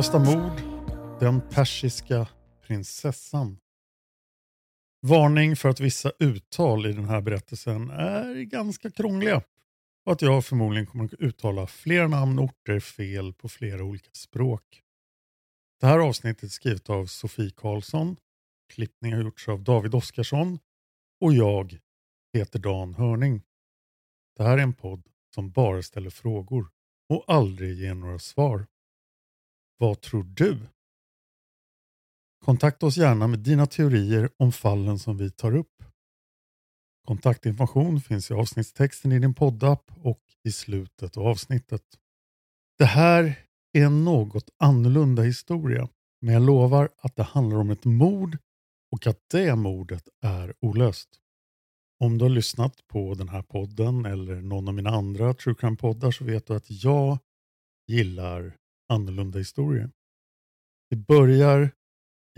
Olösta mord. Den persiska prinsessan. Varning för att vissa uttal i den här berättelsen är ganska krångliga. Och att jag förmodligen kommer att uttala fler namn och orter fel på flera olika språk. Det här avsnittet är skrivet av Sofie Karlsson. Klippning har gjorts av David Oskarsson. Och jag heter Dan Hörning. Det här är en podd som bara ställer frågor och aldrig ger några svar. Vad tror du? Kontakta oss gärna med dina teorier om fallen som vi tar upp. Kontaktinformation finns i avsnittstexten i din poddapp och i slutet av avsnittet. Det här är en något annorlunda historia, men jag lovar att det handlar om ett mord och att det mordet är olöst. Om du har lyssnat på den här podden eller någon av mina andra true crime-poddar så vet du att jag gillar annorlunda historier. Det börjar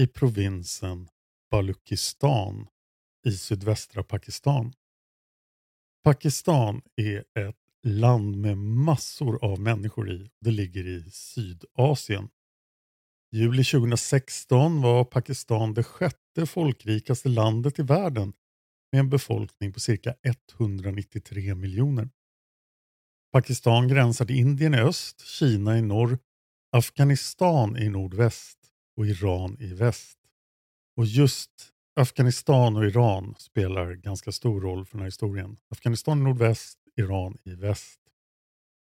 i provinsen Baluchistan i sydvästra Pakistan. Pakistan är ett land med massor av människor i. Det ligger i Sydasien. Juli 2016 var Pakistan det sjätte folkrikaste landet i världen med en befolkning på cirka 193 miljoner. Pakistan gränsar till Indien i öst, Kina i norr, Afghanistan i nordväst och Iran i väst. Och just Afghanistan och Iran spelar ganska stor roll för den här historien. Afghanistan i nordväst, Iran i väst.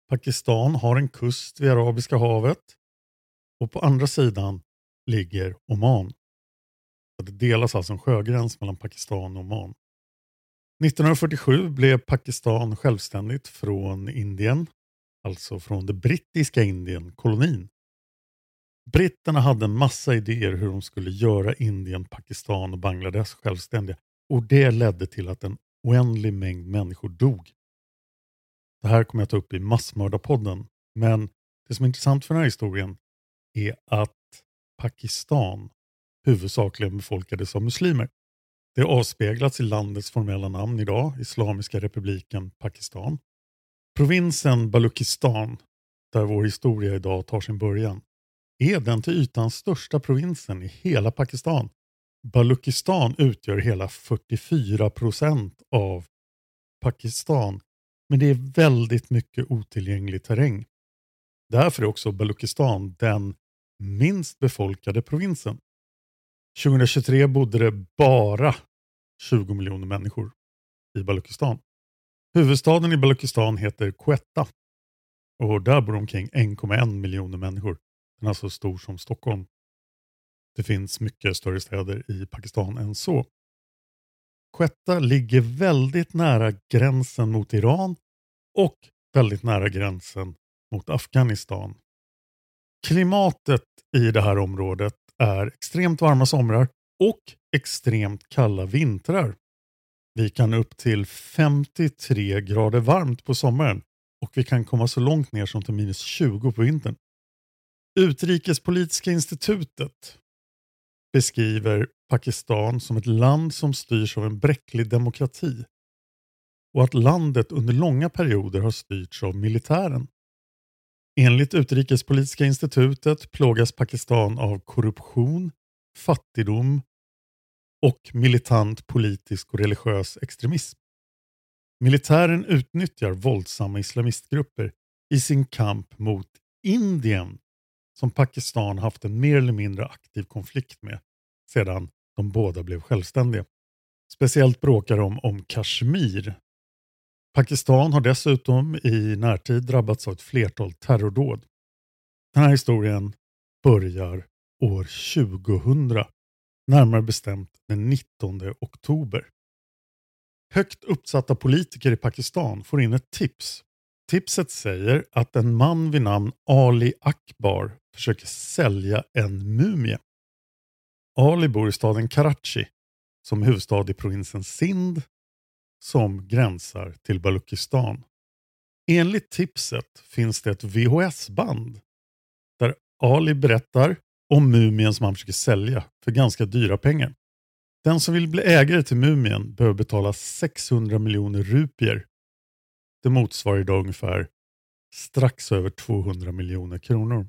Pakistan har en kust vid Arabiska havet och på andra sidan ligger Oman. Det delas alltså en sjögräns mellan Pakistan och Oman. 1947 blev Pakistan självständigt från Indien, alltså från det brittiska Indien, kolonin. Britterna hade en massa idéer hur de skulle göra Indien, Pakistan och Bangladesh självständiga och det ledde till att en oändlig mängd människor dog. Det här kommer jag ta upp i Massmördarpodden, men det som är intressant för den här historien är att Pakistan huvudsakligen befolkades av muslimer. Det avspeglats i landets formella namn idag, Islamiska republiken Pakistan. Provinsen Baluchistan, där vår historia idag tar sin början, är den till ytan största provinsen i hela Pakistan. Baluchistan utgör hela 44 procent av Pakistan, men det är väldigt mycket otillgänglig terräng. Därför är också Baluchistan den minst befolkade provinsen. 2023 bodde det bara 20 miljoner människor i Baluchistan. Huvudstaden i Baluchistan heter Quetta och där bor omkring 1,1 miljoner människor. Den är så stor som Stockholm. Det finns mycket större städer i Pakistan än så. Quetta ligger väldigt nära gränsen mot Iran och väldigt nära gränsen mot Afghanistan. Klimatet i det här området är extremt varma somrar och extremt kalla vintrar. Vi kan upp till 53 grader varmt på sommaren och vi kan komma så långt ner som till minus 20 på vintern. Utrikespolitiska institutet beskriver Pakistan som ett land som styrs av en bräcklig demokrati och att landet under långa perioder har styrts av militären. Enligt Utrikespolitiska institutet plågas Pakistan av korruption, fattigdom och militant politisk och religiös extremism. Militären utnyttjar våldsamma islamistgrupper i sin kamp mot Indien som Pakistan haft en mer eller mindre aktiv konflikt med sedan de båda blev självständiga. Speciellt bråkar de om Kashmir. Pakistan har dessutom i närtid drabbats av ett flertal terrordåd. Den här historien börjar år 2000, närmare bestämt den 19 oktober. Högt uppsatta politiker i Pakistan får in ett tips. Tipset säger att en man vid namn Ali Akbar försöker sälja en mumie. Ali bor i staden Karachi som är huvudstad i provinsen Sindh som gränsar till Baluchistan. Enligt tipset finns det ett VHS-band där Ali berättar om mumien som han försöker sälja för ganska dyra pengar. Den som vill bli ägare till mumien behöver betala 600 miljoner rupier. Det motsvarar idag ungefär strax över 200 miljoner kronor.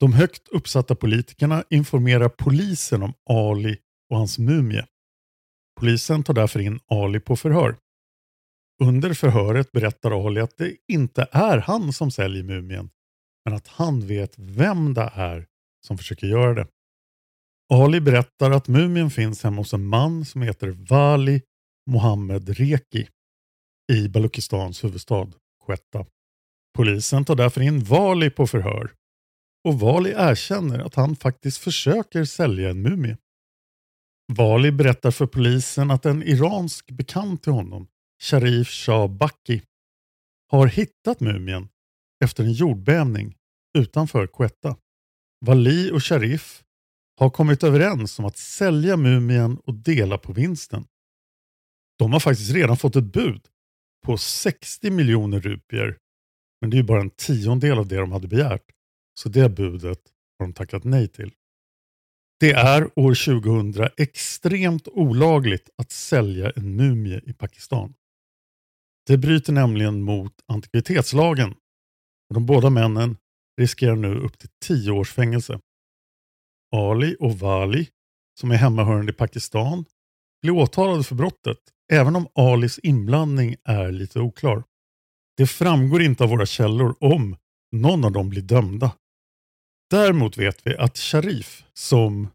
De högt uppsatta politikerna informerar polisen om Ali och hans mumie. Polisen tar därför in Ali på förhör. Under förhöret berättar Ali att det inte är han som säljer mumien, men att han vet vem det är som försöker göra det. Ali berättar att mumien finns hemma hos en man som heter Vali Mohammed Reki i Baluchistans huvudstad Quetta. Polisen tar därför in Vali på förhör och Vali erkänner att han faktiskt försöker sälja en mumie. Vali berättar för polisen att en iransk bekant till honom, Sharif Shah Baki, har hittat mumien efter en jordbävning utanför Quetta. Vali och Sharif har kommit överens om att sälja mumien och dela på vinsten. De har faktiskt redan fått ett bud på 60 miljoner rupier, men det är ju bara en tiondel av det de hade begärt, så det budet har de tackat nej till. Det är år 2000 extremt olagligt att sälja en mumie i Pakistan. Det bryter nämligen mot antikvitetslagen och de båda männen riskerar nu upp till 10 års fängelse. Ali och Wali, som är hemmahörande i Pakistan, blir åtalade för brottet, även om Alis inblandning är lite oklar. Det framgår inte av våra källor om någon av dem blir dömda. Däremot vet vi att Sharif, som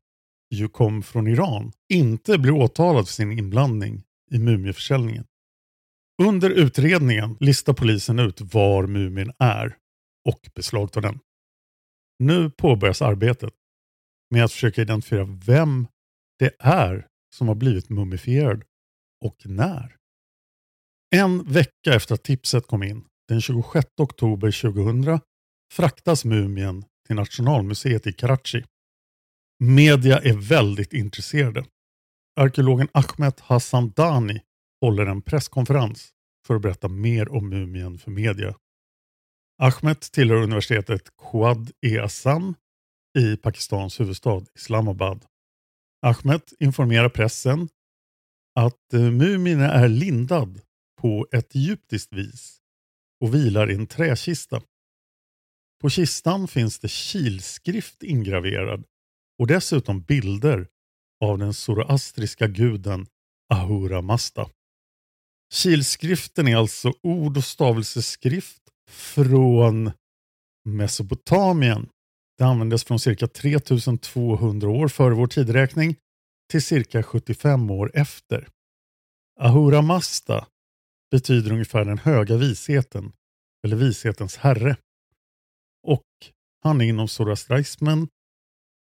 ju kom från Iran, inte blir åtalad för sin inblandning i mumieförsäljningen. Under utredningen listar polisen ut var mumien är och beslagta den. Nu påbörjas arbetet med att försöka identifiera vem det är som har blivit mumifierad och när. En vecka efter att tipset kom in, den 26 oktober 2000, fraktas mumien till Nationalmuseet i Karachi. Media är väldigt intresserade. Arkeologen Ahmed Hassan Dani håller en presskonferens för att berätta mer om mumien för media. Ahmed tillhör universitetet Quad-e-Assam i Pakistans huvudstad Islamabad. Ahmed informerar pressen att eh, Mumin är lindad på ett egyptiskt vis och vilar i en träkista. På kistan finns det kilskrift ingraverad och dessutom bilder av den zoroastriska guden Ahura Mazda. Kilskriften är alltså ord och stavelseskrift från Mesopotamien. Det användes från cirka 3200 år före vår tideräkning till cirka 75 år efter. Ahura Mazda betyder ungefär den höga visheten eller vishetens herre. Och han är inom zoroastrismen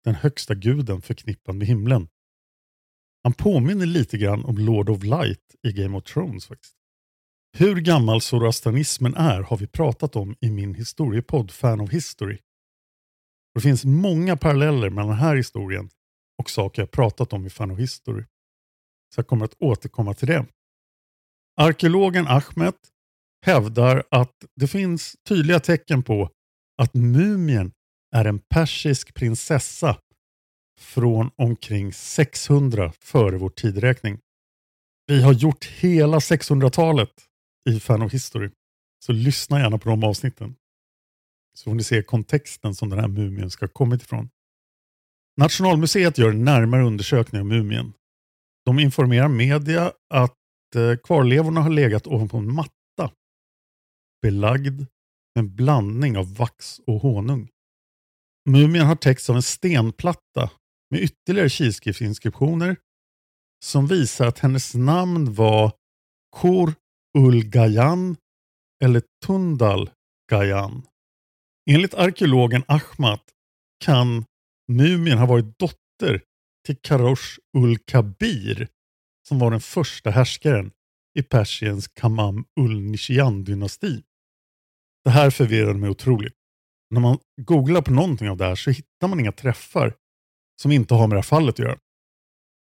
den högsta guden förknippad med himlen. Han påminner lite grann om Lord of Light i Game of Thrones. faktiskt. Hur gammal zoroastrianismen är har vi pratat om i min historiepodd Fan of History. Det finns många paralleller mellan den här historien och saker jag pratat om i Fan of History. Så jag kommer att återkomma till det. Arkeologen Ahmed hävdar att det finns tydliga tecken på att mumien är en persisk prinsessa från omkring 600 före vår tideräkning. Vi har gjort hela 600-talet i Fan of History, så lyssna gärna på de avsnitten. Så får ni se kontexten som den här mumien ska ha kommit ifrån. Nationalmuseet gör en närmare undersökning av mumien. De informerar media att eh, kvarlevorna har legat ovanpå en matta belagd med en blandning av vax och honung. Mumien har täckts av en stenplatta med ytterligare kilskriftsinskriptioner som visar att hennes namn var Kor Ulgayan eller Tundal Gayan. Enligt arkeologen Ahmad kan mumien ha varit dotter till Karosh Ul Kabir som var den första härskaren i Persiens Kamam Ul Nishian-dynasti. Det här förvirrade mig otroligt. När man googlar på någonting av det här så hittar man inga träffar som inte har med det här fallet att göra.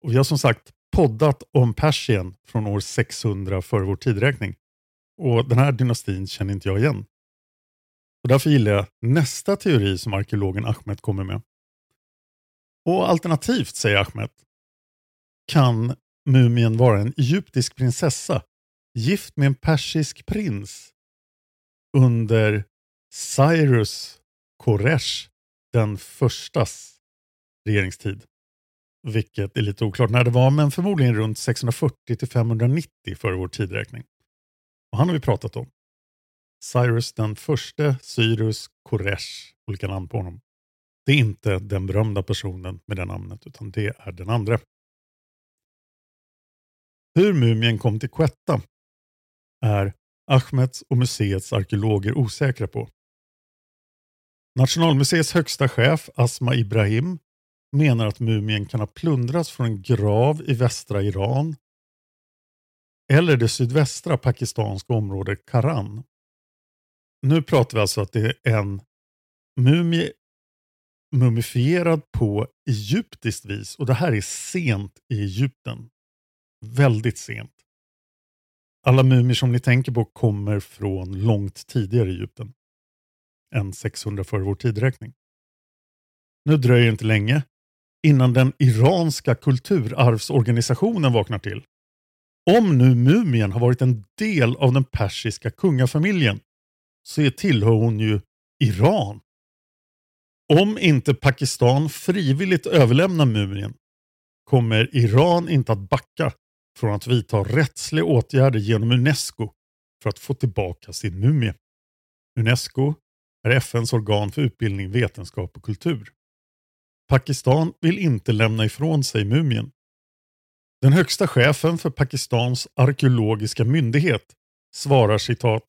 Och vi har som sagt poddat om Persien från år 600 före vår tideräkning. Och den här dynastin känner inte jag igen. Och därför gillar jag nästa teori som arkeologen Ahmed kommer med. Och alternativt, säger Ahmed, kan mumien vara en egyptisk prinsessa gift med en persisk prins under Cyrus Koresh den förstas regeringstid. Vilket är lite oklart när det var, men förmodligen runt 640 till 590 före vår tidräkning. Och han har vi pratat om. Cyrus den förste, Cyrus Koresh, olika namn på honom. Det är inte den berömda personen med det namnet, utan det är den andra. Hur mumien kom till Quetta är Ahmeds och museets arkeologer osäkra på. Nationalmuseets högsta chef Asma Ibrahim menar att mumien kan ha plundrats från en grav i västra Iran eller det sydvästra pakistanska området Karan. Nu pratar vi alltså att det är en mumie mumifierad på egyptiskt vis och det här är sent i Egypten. Väldigt sent. Alla mumier som ni tänker på kommer från långt tidigare i Egypten än 600 före vår tidräkning. Nu dröjer det inte länge innan den iranska kulturarvsorganisationen vaknar till. Om nu mumien har varit en del av den persiska kungafamiljen så tillhör hon ju Iran. Om inte Pakistan frivilligt överlämnar mumien kommer Iran inte att backa från att vidta rättsliga åtgärder genom Unesco för att få tillbaka sin mumie. Unesco är FNs organ för utbildning, vetenskap och kultur. Pakistan vill inte lämna ifrån sig mumien. Den högsta chefen för Pakistans arkeologiska myndighet svarar citat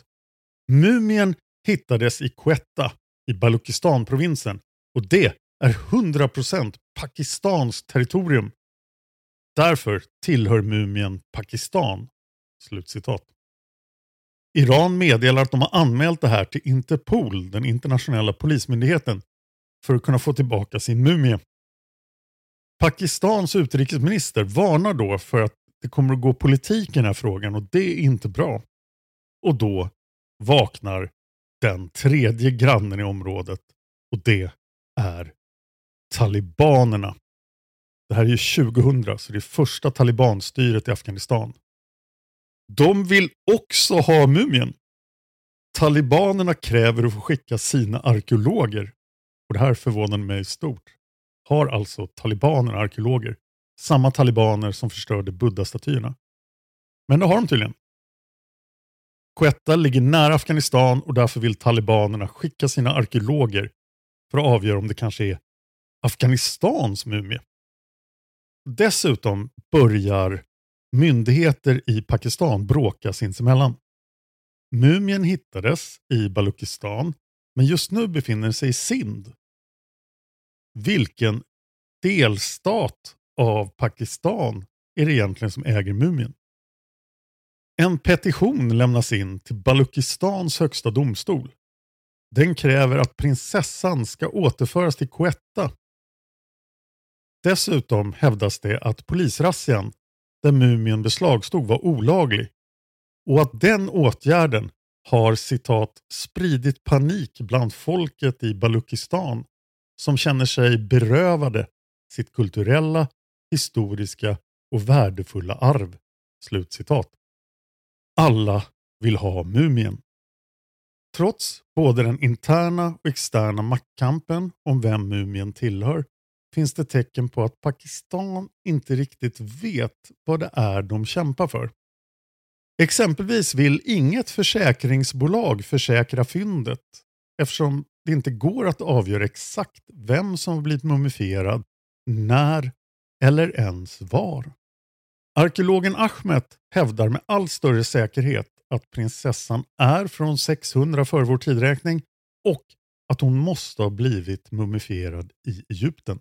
Mumien hittades i Quetta i Baluchistan-provinsen och det är 100% Pakistans territorium. Därför tillhör mumien Pakistan. Slutcitat. Iran meddelar att de har anmält det här till Interpol, den internationella polismyndigheten, för att kunna få tillbaka sin mumie. Pakistans utrikesminister varnar då för att det kommer att gå politik i den här frågan och det är inte bra. Och då vaknar den tredje grannen i området och det är talibanerna. Det här är ju 2000 så det är första talibanstyret i Afghanistan. De vill också ha mumien. Talibanerna kräver att få skicka sina arkeologer. Och det här förvånade mig stort. Har alltså talibanerna arkeologer? Samma talibaner som förstörde buddha-statyerna. Men det har de tydligen. Quetta ligger nära Afghanistan och därför vill talibanerna skicka sina arkeologer för att avgöra om det kanske är Afghanistans mumie. Dessutom börjar myndigheter i Pakistan bråka sinsemellan. Mumien hittades i Balukistan men just nu befinner sig i Sind. Vilken delstat av Pakistan är det egentligen som äger mumien? En petition lämnas in till Balukistans högsta domstol. Den kräver att prinsessan ska återföras till Quetta. Dessutom hävdas det att polisrazzian där mumien beslagstod var olaglig och att den åtgärden har citat spridit panik bland folket i Balukistan som känner sig berövade sitt kulturella, historiska och värdefulla arv. Slutcitat. Alla vill ha mumien. Trots både den interna och externa maktkampen om vem mumien tillhör finns det tecken på att Pakistan inte riktigt vet vad det är de kämpar för. Exempelvis vill inget försäkringsbolag försäkra fyndet eftersom det inte går att avgöra exakt vem som blivit mumifierad, när eller ens var. Arkeologen Ahmed hävdar med all större säkerhet att prinsessan är från 600 före vår tidräkning och att hon måste ha blivit mumifierad i Egypten.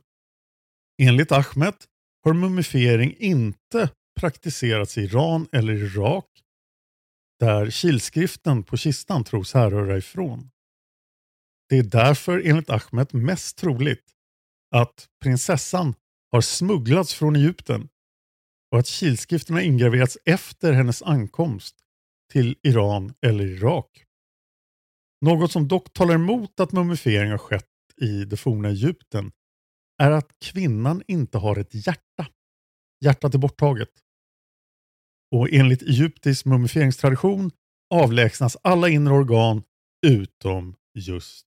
Enligt Ahmed har mumifiering inte praktiserats i Iran eller Irak där kilskriften på kistan tros härröra ifrån. Det är därför enligt Ahmed mest troligt att prinsessan har smugglats från Egypten och att kilskrifterna ingraverats efter hennes ankomst till Iran eller Irak. Något som dock talar emot att mumifiering har skett i det forna Egypten är att kvinnan inte har ett hjärta. Hjärtat är borttaget. Och enligt egyptisk mumifieringstradition avlägsnas alla inre organ utom just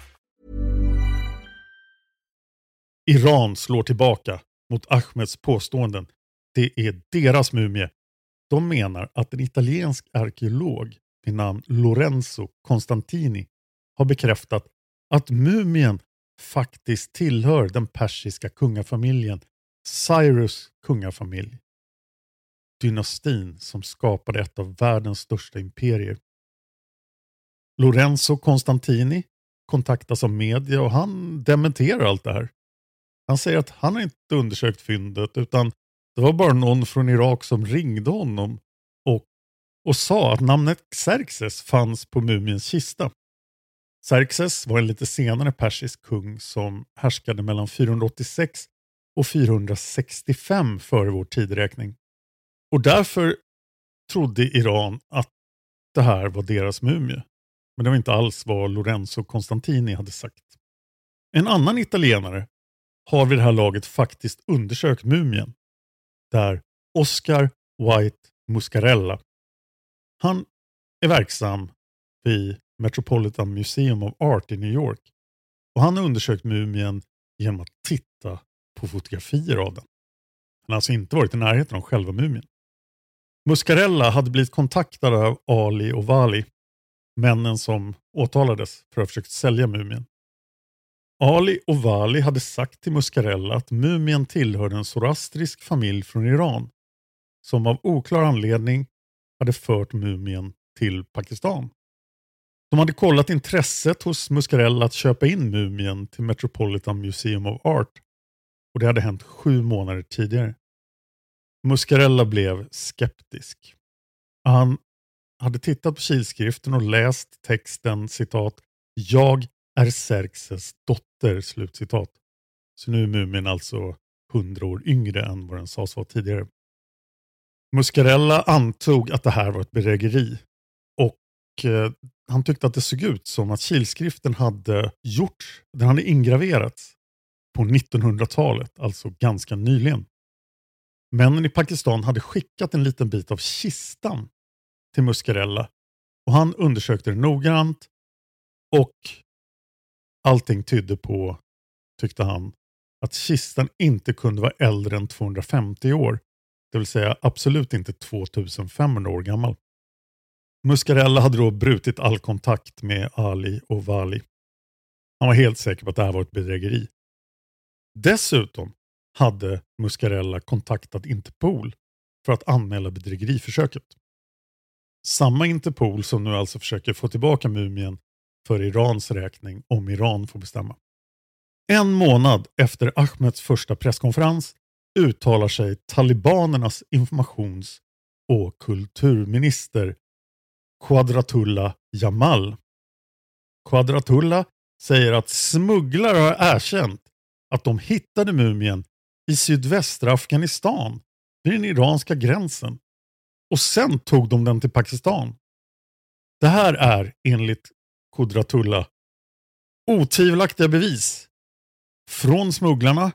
Iran slår tillbaka mot Ahmeds påståenden. Det är deras mumie. De menar att en italiensk arkeolog vid namn Lorenzo Constantini har bekräftat att mumien faktiskt tillhör den persiska kungafamiljen Cyrus kungafamilj. Dynastin som skapade ett av världens största imperier. Lorenzo Constantini kontaktas av media och han dementerar allt det här. Han säger att han har inte undersökt fyndet utan det var bara någon från Irak som ringde honom och, och sa att namnet Xerxes fanns på mumiens kista. Xerxes var en lite senare persisk kung som härskade mellan 486 och 465 före vår tideräkning. Och därför trodde Iran att det här var deras mumie. Men det var inte alls vad Lorenzo Constantini hade sagt. En annan italienare har vid det här laget faktiskt undersökt mumien. Där Oscar White Muscarella. Han är verksam vid Metropolitan Museum of Art i New York. Och Han har undersökt mumien genom att titta på fotografier av den. Han har alltså inte varit i närheten av själva mumien. Muscarella hade blivit kontaktad av Ali och Vali, männen som åtalades för att ha försökt sälja mumien. Ali och Vali hade sagt till Muscarella att mumien tillhörde en zoroastrisk familj från Iran som av oklar anledning hade fört mumien till Pakistan. De hade kollat intresset hos Muscarella att köpa in mumien till Metropolitan Museum of Art och det hade hänt sju månader tidigare. Muscarella blev skeptisk. Han hade tittat på kilskriften och läst texten citat ”Jag är Xerxes dotter”. Slutcitat. Så nu är mumien alltså hundra år yngre än vad den sades vara tidigare. Muscarella antog att det här var ett bedrägeri och eh, han tyckte att det såg ut som att kilskriften hade gjort, den hade ingraverats på 1900-talet, alltså ganska nyligen. Männen i Pakistan hade skickat en liten bit av kistan till Muscarella och han undersökte det noggrant och allting tydde på, tyckte han, att kistan inte kunde vara äldre än 250 år. Det vill säga absolut inte 2500 år gammal. Muscarella hade då brutit all kontakt med Ali och Vali. Han var helt säker på att det här var ett bedrägeri. Dessutom hade Muscarella kontaktat Interpol för att anmäla bedrägeriförsöket. Samma Interpol som nu alltså försöker få tillbaka mumien för Irans räkning om Iran får bestämma. En månad efter Ahmeds första presskonferens uttalar sig talibanernas informations och kulturminister Quadratullah Jamal. Quadratullah säger att smugglare har erkänt att de hittade mumien i sydvästra Afghanistan vid den iranska gränsen och sen tog de den till Pakistan. Det här är enligt Kudratulla otvivelaktiga bevis från smugglarna.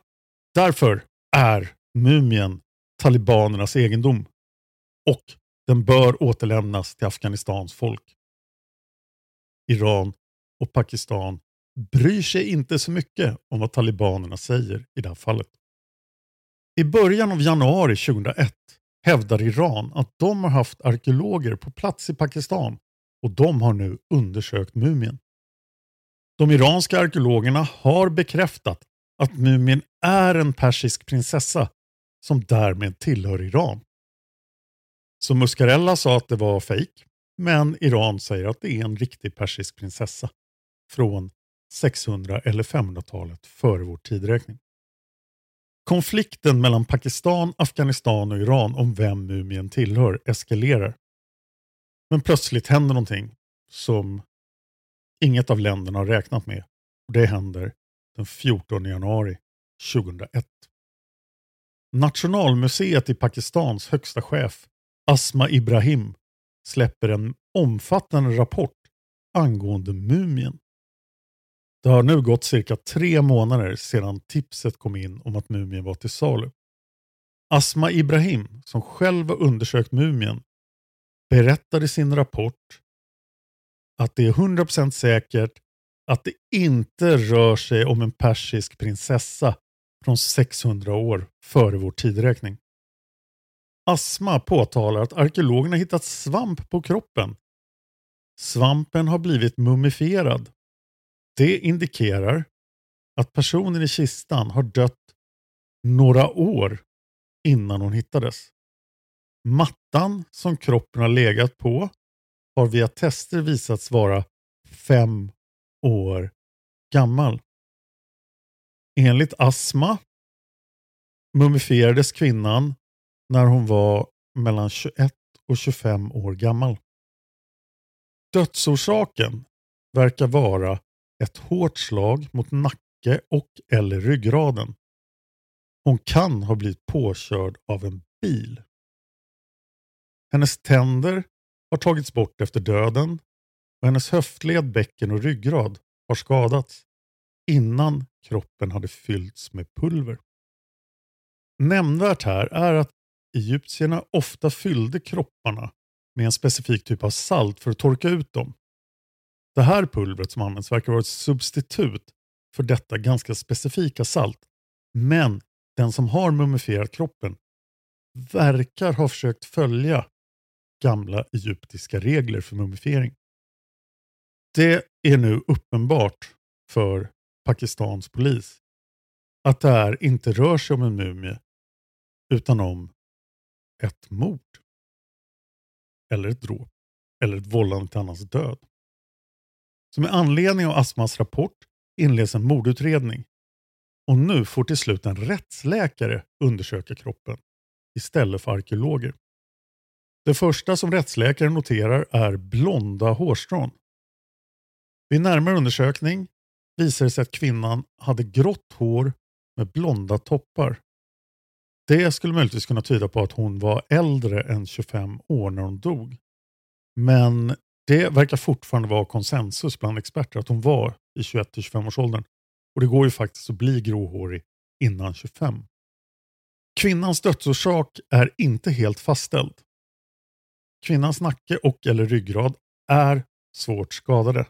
Därför är mumien talibanernas egendom och den bör återlämnas till Afghanistans folk. Iran och Pakistan bryr sig inte så mycket om vad talibanerna säger i det här fallet. I början av januari 2001 hävdar Iran att de har haft arkeologer på plats i Pakistan och de har nu undersökt mumien. De iranska arkeologerna har bekräftat att mumien är en persisk prinsessa som därmed tillhör Iran. Så Muscarella sa att det var fejk, men Iran säger att det är en riktig persisk prinsessa från 600 eller 500-talet före vår tidräkning. Konflikten mellan Pakistan, Afghanistan och Iran om vem mumien tillhör eskalerar. Men plötsligt händer någonting som inget av länderna har räknat med. Och Det händer den 14 januari 2001. Nationalmuseet i Pakistans högsta chef Asma Ibrahim släpper en omfattande rapport angående mumien. Det har nu gått cirka tre månader sedan tipset kom in om att mumien var till salu. Asma Ibrahim, som själv har undersökt mumien, berättar i sin rapport att det är 100% säkert att det inte rör sig om en persisk prinsessa från 600 år före vår tidräkning. Asma påtalar att arkeologerna hittat svamp på kroppen. Svampen har blivit mumifierad. Det indikerar att personen i kistan har dött några år innan hon hittades. Mattan som kroppen har legat på har via tester visats vara fem år gammal. Enligt Asma mumifierades kvinnan när hon var mellan 21 och 25 år gammal. Dödsorsaken verkar vara ett hårt slag mot nacke och eller ryggraden. Hon kan ha blivit påkörd av en bil. Hennes tänder har tagits bort efter döden och hennes höftled, bäcken och ryggrad har skadats. innan kroppen hade fyllts med pulver. Nämnvärt här är att egyptierna ofta fyllde kropparna med en specifik typ av salt för att torka ut dem. Det här pulvret som används verkar vara ett substitut för detta ganska specifika salt. Men den som har mumifierat kroppen verkar ha försökt följa gamla egyptiska regler för mumifiering. Det är nu uppenbart för Pakistans polis att det här inte rör sig om en mumie utan om ett mord. Eller ett dråp. Eller ett vållande till annans död. Så med anledning av Asmas rapport inleds en mordutredning. Och nu får till slut en rättsläkare undersöka kroppen istället för arkeologer. Det första som rättsläkaren noterar är blonda hårstrån. Vid närmare undersökning visade det sig att kvinnan hade grått hår med blonda toppar. Det skulle möjligtvis kunna tyda på att hon var äldre än 25 år när hon dog. Men det verkar fortfarande vara konsensus bland experter att hon var i 21-25 års åldern. Och det går ju faktiskt att bli gråhårig innan 25. Kvinnans dödsorsak är inte helt fastställd. Kvinnans nacke och eller ryggrad är svårt skadade.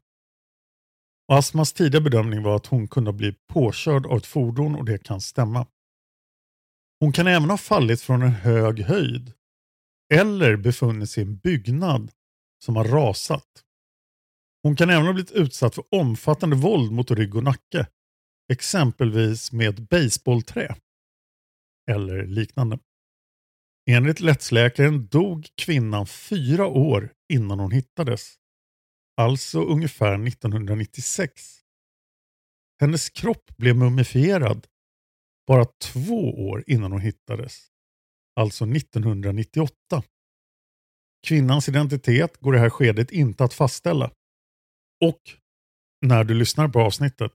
Och Asmas tidiga bedömning var att hon kunde bli påkörd av ett fordon och det kan stämma. Hon kan även ha fallit från en hög höjd eller befunnit sig i en byggnad som har rasat. Hon kan även ha blivit utsatt för omfattande våld mot rygg och nacke, exempelvis med ett baseballträ eller liknande. Enligt rättsläkaren dog kvinnan fyra år innan hon hittades. Alltså ungefär 1996. Hennes kropp blev mumifierad bara två år innan hon hittades. Alltså 1998. Kvinnans identitet går i det här skedet inte att fastställa. Och när du lyssnar på avsnittet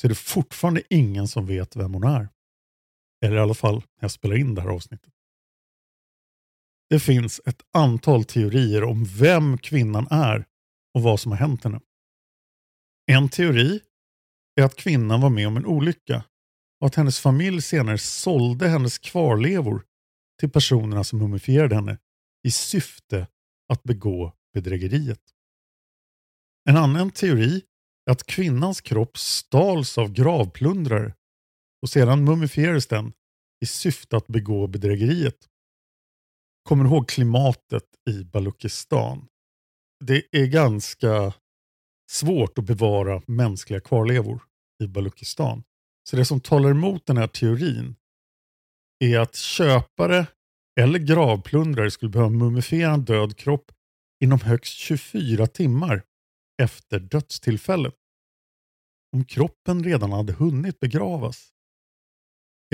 så är det fortfarande ingen som vet vem hon är. Eller i alla fall när jag spelar in det här avsnittet. Det finns ett antal teorier om vem kvinnan är och vad som har hänt henne. En teori är att kvinnan var med om en olycka och att hennes familj senare sålde hennes kvarlevor till personerna som mumifierade henne i syfte att begå bedrägeriet. En annan teori är att kvinnans kropp stals av gravplundrare och sedan mumifierades den i syfte att begå bedrägeriet. Kommer du ihåg klimatet i Baluchistan? Det är ganska svårt att bevara mänskliga kvarlevor i Baluchistan. Så det som talar emot den här teorin är att köpare eller gravplundrare skulle behöva mumifiera en död kropp inom högst 24 timmar efter dödstillfället. Om kroppen redan hade hunnit begravas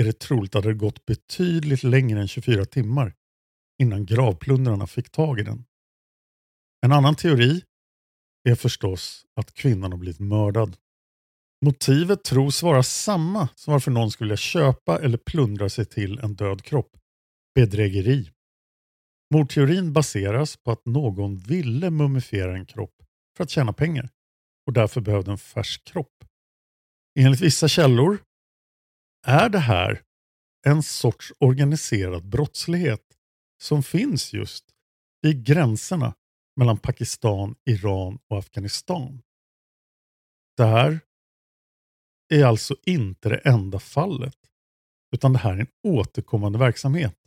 är det troligt att det gått betydligt längre än 24 timmar innan gravplundrarna fick tag i den. En annan teori är förstås att kvinnan har blivit mördad. Motivet tros vara samma som varför någon skulle köpa eller plundra sig till en död kropp. Bedrägeri. Mordteorin baseras på att någon ville mumifiera en kropp för att tjäna pengar och därför behövde en färsk kropp. Enligt vissa källor är det här en sorts organiserad brottslighet som finns just i gränserna mellan Pakistan, Iran och Afghanistan. Det här är alltså inte det enda fallet, utan det här är en återkommande verksamhet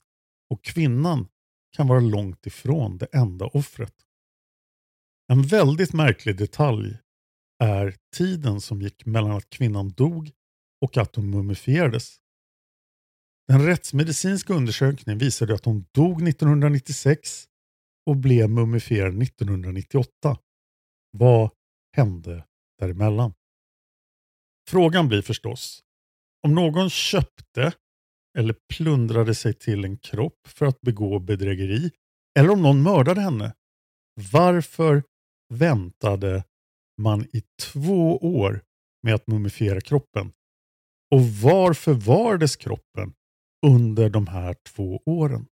och kvinnan kan vara långt ifrån det enda offret. En väldigt märklig detalj är tiden som gick mellan att kvinnan dog och att hon mumifierades. Den rättsmedicinska undersökningen visade att hon dog 1996 och blev mumifierad 1998. Vad hände däremellan? Frågan blir förstås, om någon köpte eller plundrade sig till en kropp för att begå bedrägeri eller om någon mördade henne, varför väntade man i två år med att mumifiera kroppen? Och var förvarades kroppen under de här två åren?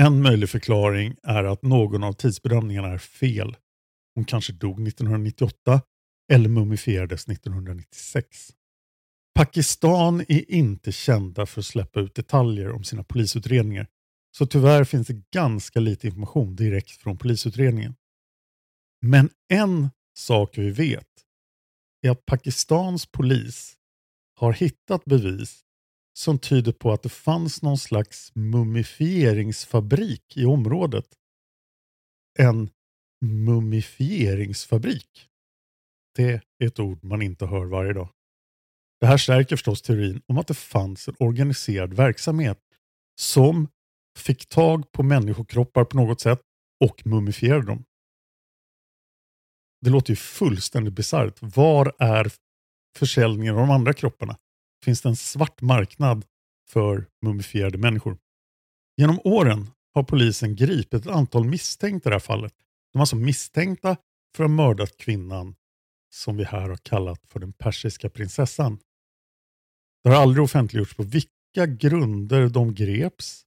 En möjlig förklaring är att någon av tidsbedömningarna är fel. Hon kanske dog 1998 eller mumifierades 1996. Pakistan är inte kända för att släppa ut detaljer om sina polisutredningar, så tyvärr finns det ganska lite information direkt från polisutredningen. Men en sak vi vet är att Pakistans polis har hittat bevis som tyder på att det fanns någon slags mumifieringsfabrik i området. En mumifieringsfabrik. Det är ett ord man inte hör varje dag. Det här stärker förstås teorin om att det fanns en organiserad verksamhet som fick tag på människokroppar på något sätt och mumifierade dem. Det låter ju fullständigt bisarrt. Var är försäljningen av de andra kropparna? Finns det en svart marknad för mumifierade människor? Genom åren har polisen gripit ett antal misstänkta i det här fallet. De är alltså misstänkta för att ha mördat kvinnan som vi här har kallat för den persiska prinsessan. Det har aldrig offentliggjorts på vilka grunder de greps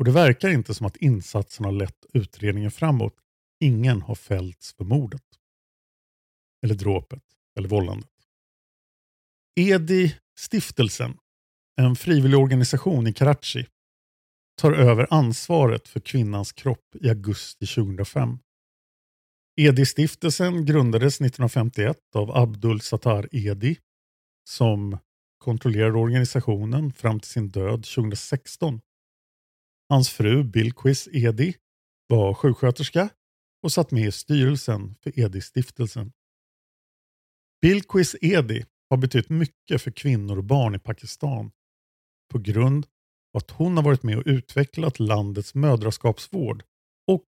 och det verkar inte som att insatsen har lett utredningen framåt. Ingen har fällts för mordet. Eller dråpet. Eller vållandet. Stiftelsen, en frivillig organisation i Karachi, tar över ansvaret för kvinnans kropp i augusti 2005. EDI-stiftelsen grundades 1951 av Abdul Sattar Edi som kontrollerade organisationen fram till sin död 2016. Hans fru Bilquis Edi var sjuksköterska och satt med i styrelsen för Edi-stiftelsen. Bilquis Edi har betytt mycket för kvinnor och barn i Pakistan på grund av att hon har varit med och utvecklat landets mödraskapsvård och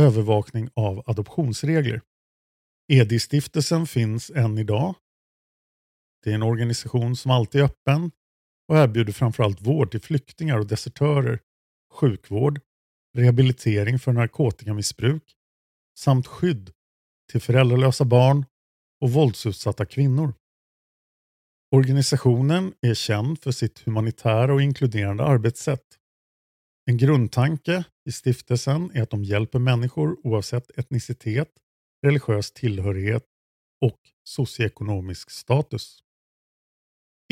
övervakning av adoptionsregler. Edi-stiftelsen finns än idag. Det är en organisation som alltid är öppen och erbjuder framförallt vård till flyktingar och desertörer, sjukvård, rehabilitering för narkotikamissbruk samt skydd till föräldralösa barn och våldsutsatta kvinnor. Organisationen är känd för sitt humanitära och inkluderande arbetssätt. En grundtanke i stiftelsen är att de hjälper människor oavsett etnicitet, religiös tillhörighet och socioekonomisk status.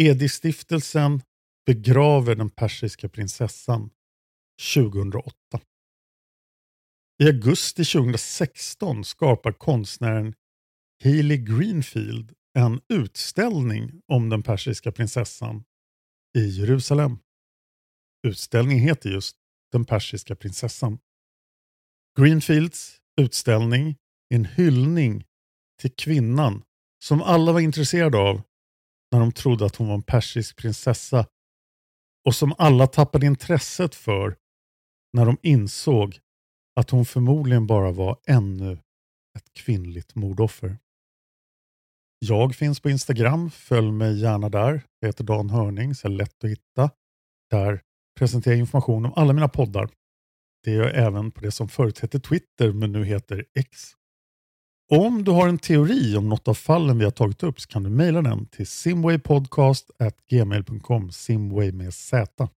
Edi-stiftelsen begraver den persiska prinsessan 2008. I augusti 2016 skapar konstnären Hailey Greenfield en utställning om den persiska prinsessan i Jerusalem. Utställningen heter just Den persiska prinsessan. Greenfields utställning är en hyllning till kvinnan som alla var intresserade av när de trodde att hon var en persisk prinsessa och som alla tappade intresset för när de insåg att hon förmodligen bara var ännu ett kvinnligt mordoffer. Jag finns på Instagram, följ mig gärna där. Jag heter Dan Hörning, så är lätt att hitta. Där presenterar jag information om alla mina poddar. Det gör jag även på det som förut hette Twitter men nu heter X. Om du har en teori om något av fallen vi har tagit upp så kan du mejla den till simwaypodcast.gmail.com Simway med Z.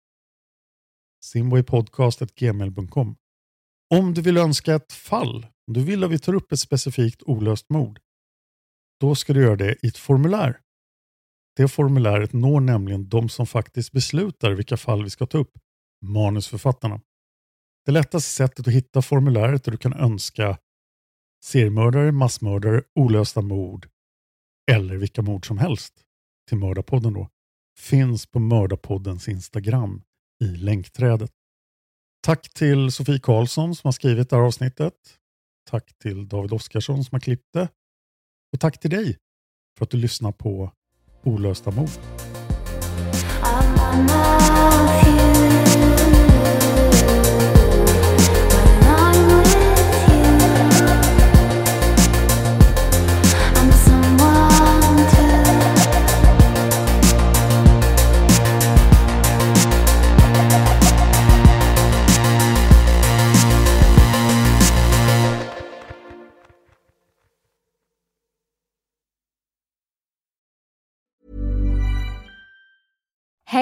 Simwaypodcast.gmail.com Om du vill önska ett fall, om du vill att vi tar upp ett specifikt olöst mord, då ska du göra det i ett formulär. Det formuläret når nämligen de som faktiskt beslutar vilka fall vi ska ta upp, manusförfattarna. Det lättaste sättet att hitta formuläret där du kan önska seriemördare, massmördare, olösta mord eller vilka mord som helst till Mördarpodden då, finns på Mördarpoddens Instagram i länkträdet. Tack till Sofie Karlsson som har skrivit det här avsnittet. Tack till David Oskarsson som har klippt det. Och tack till dig för att du lyssnar på Olösta mord.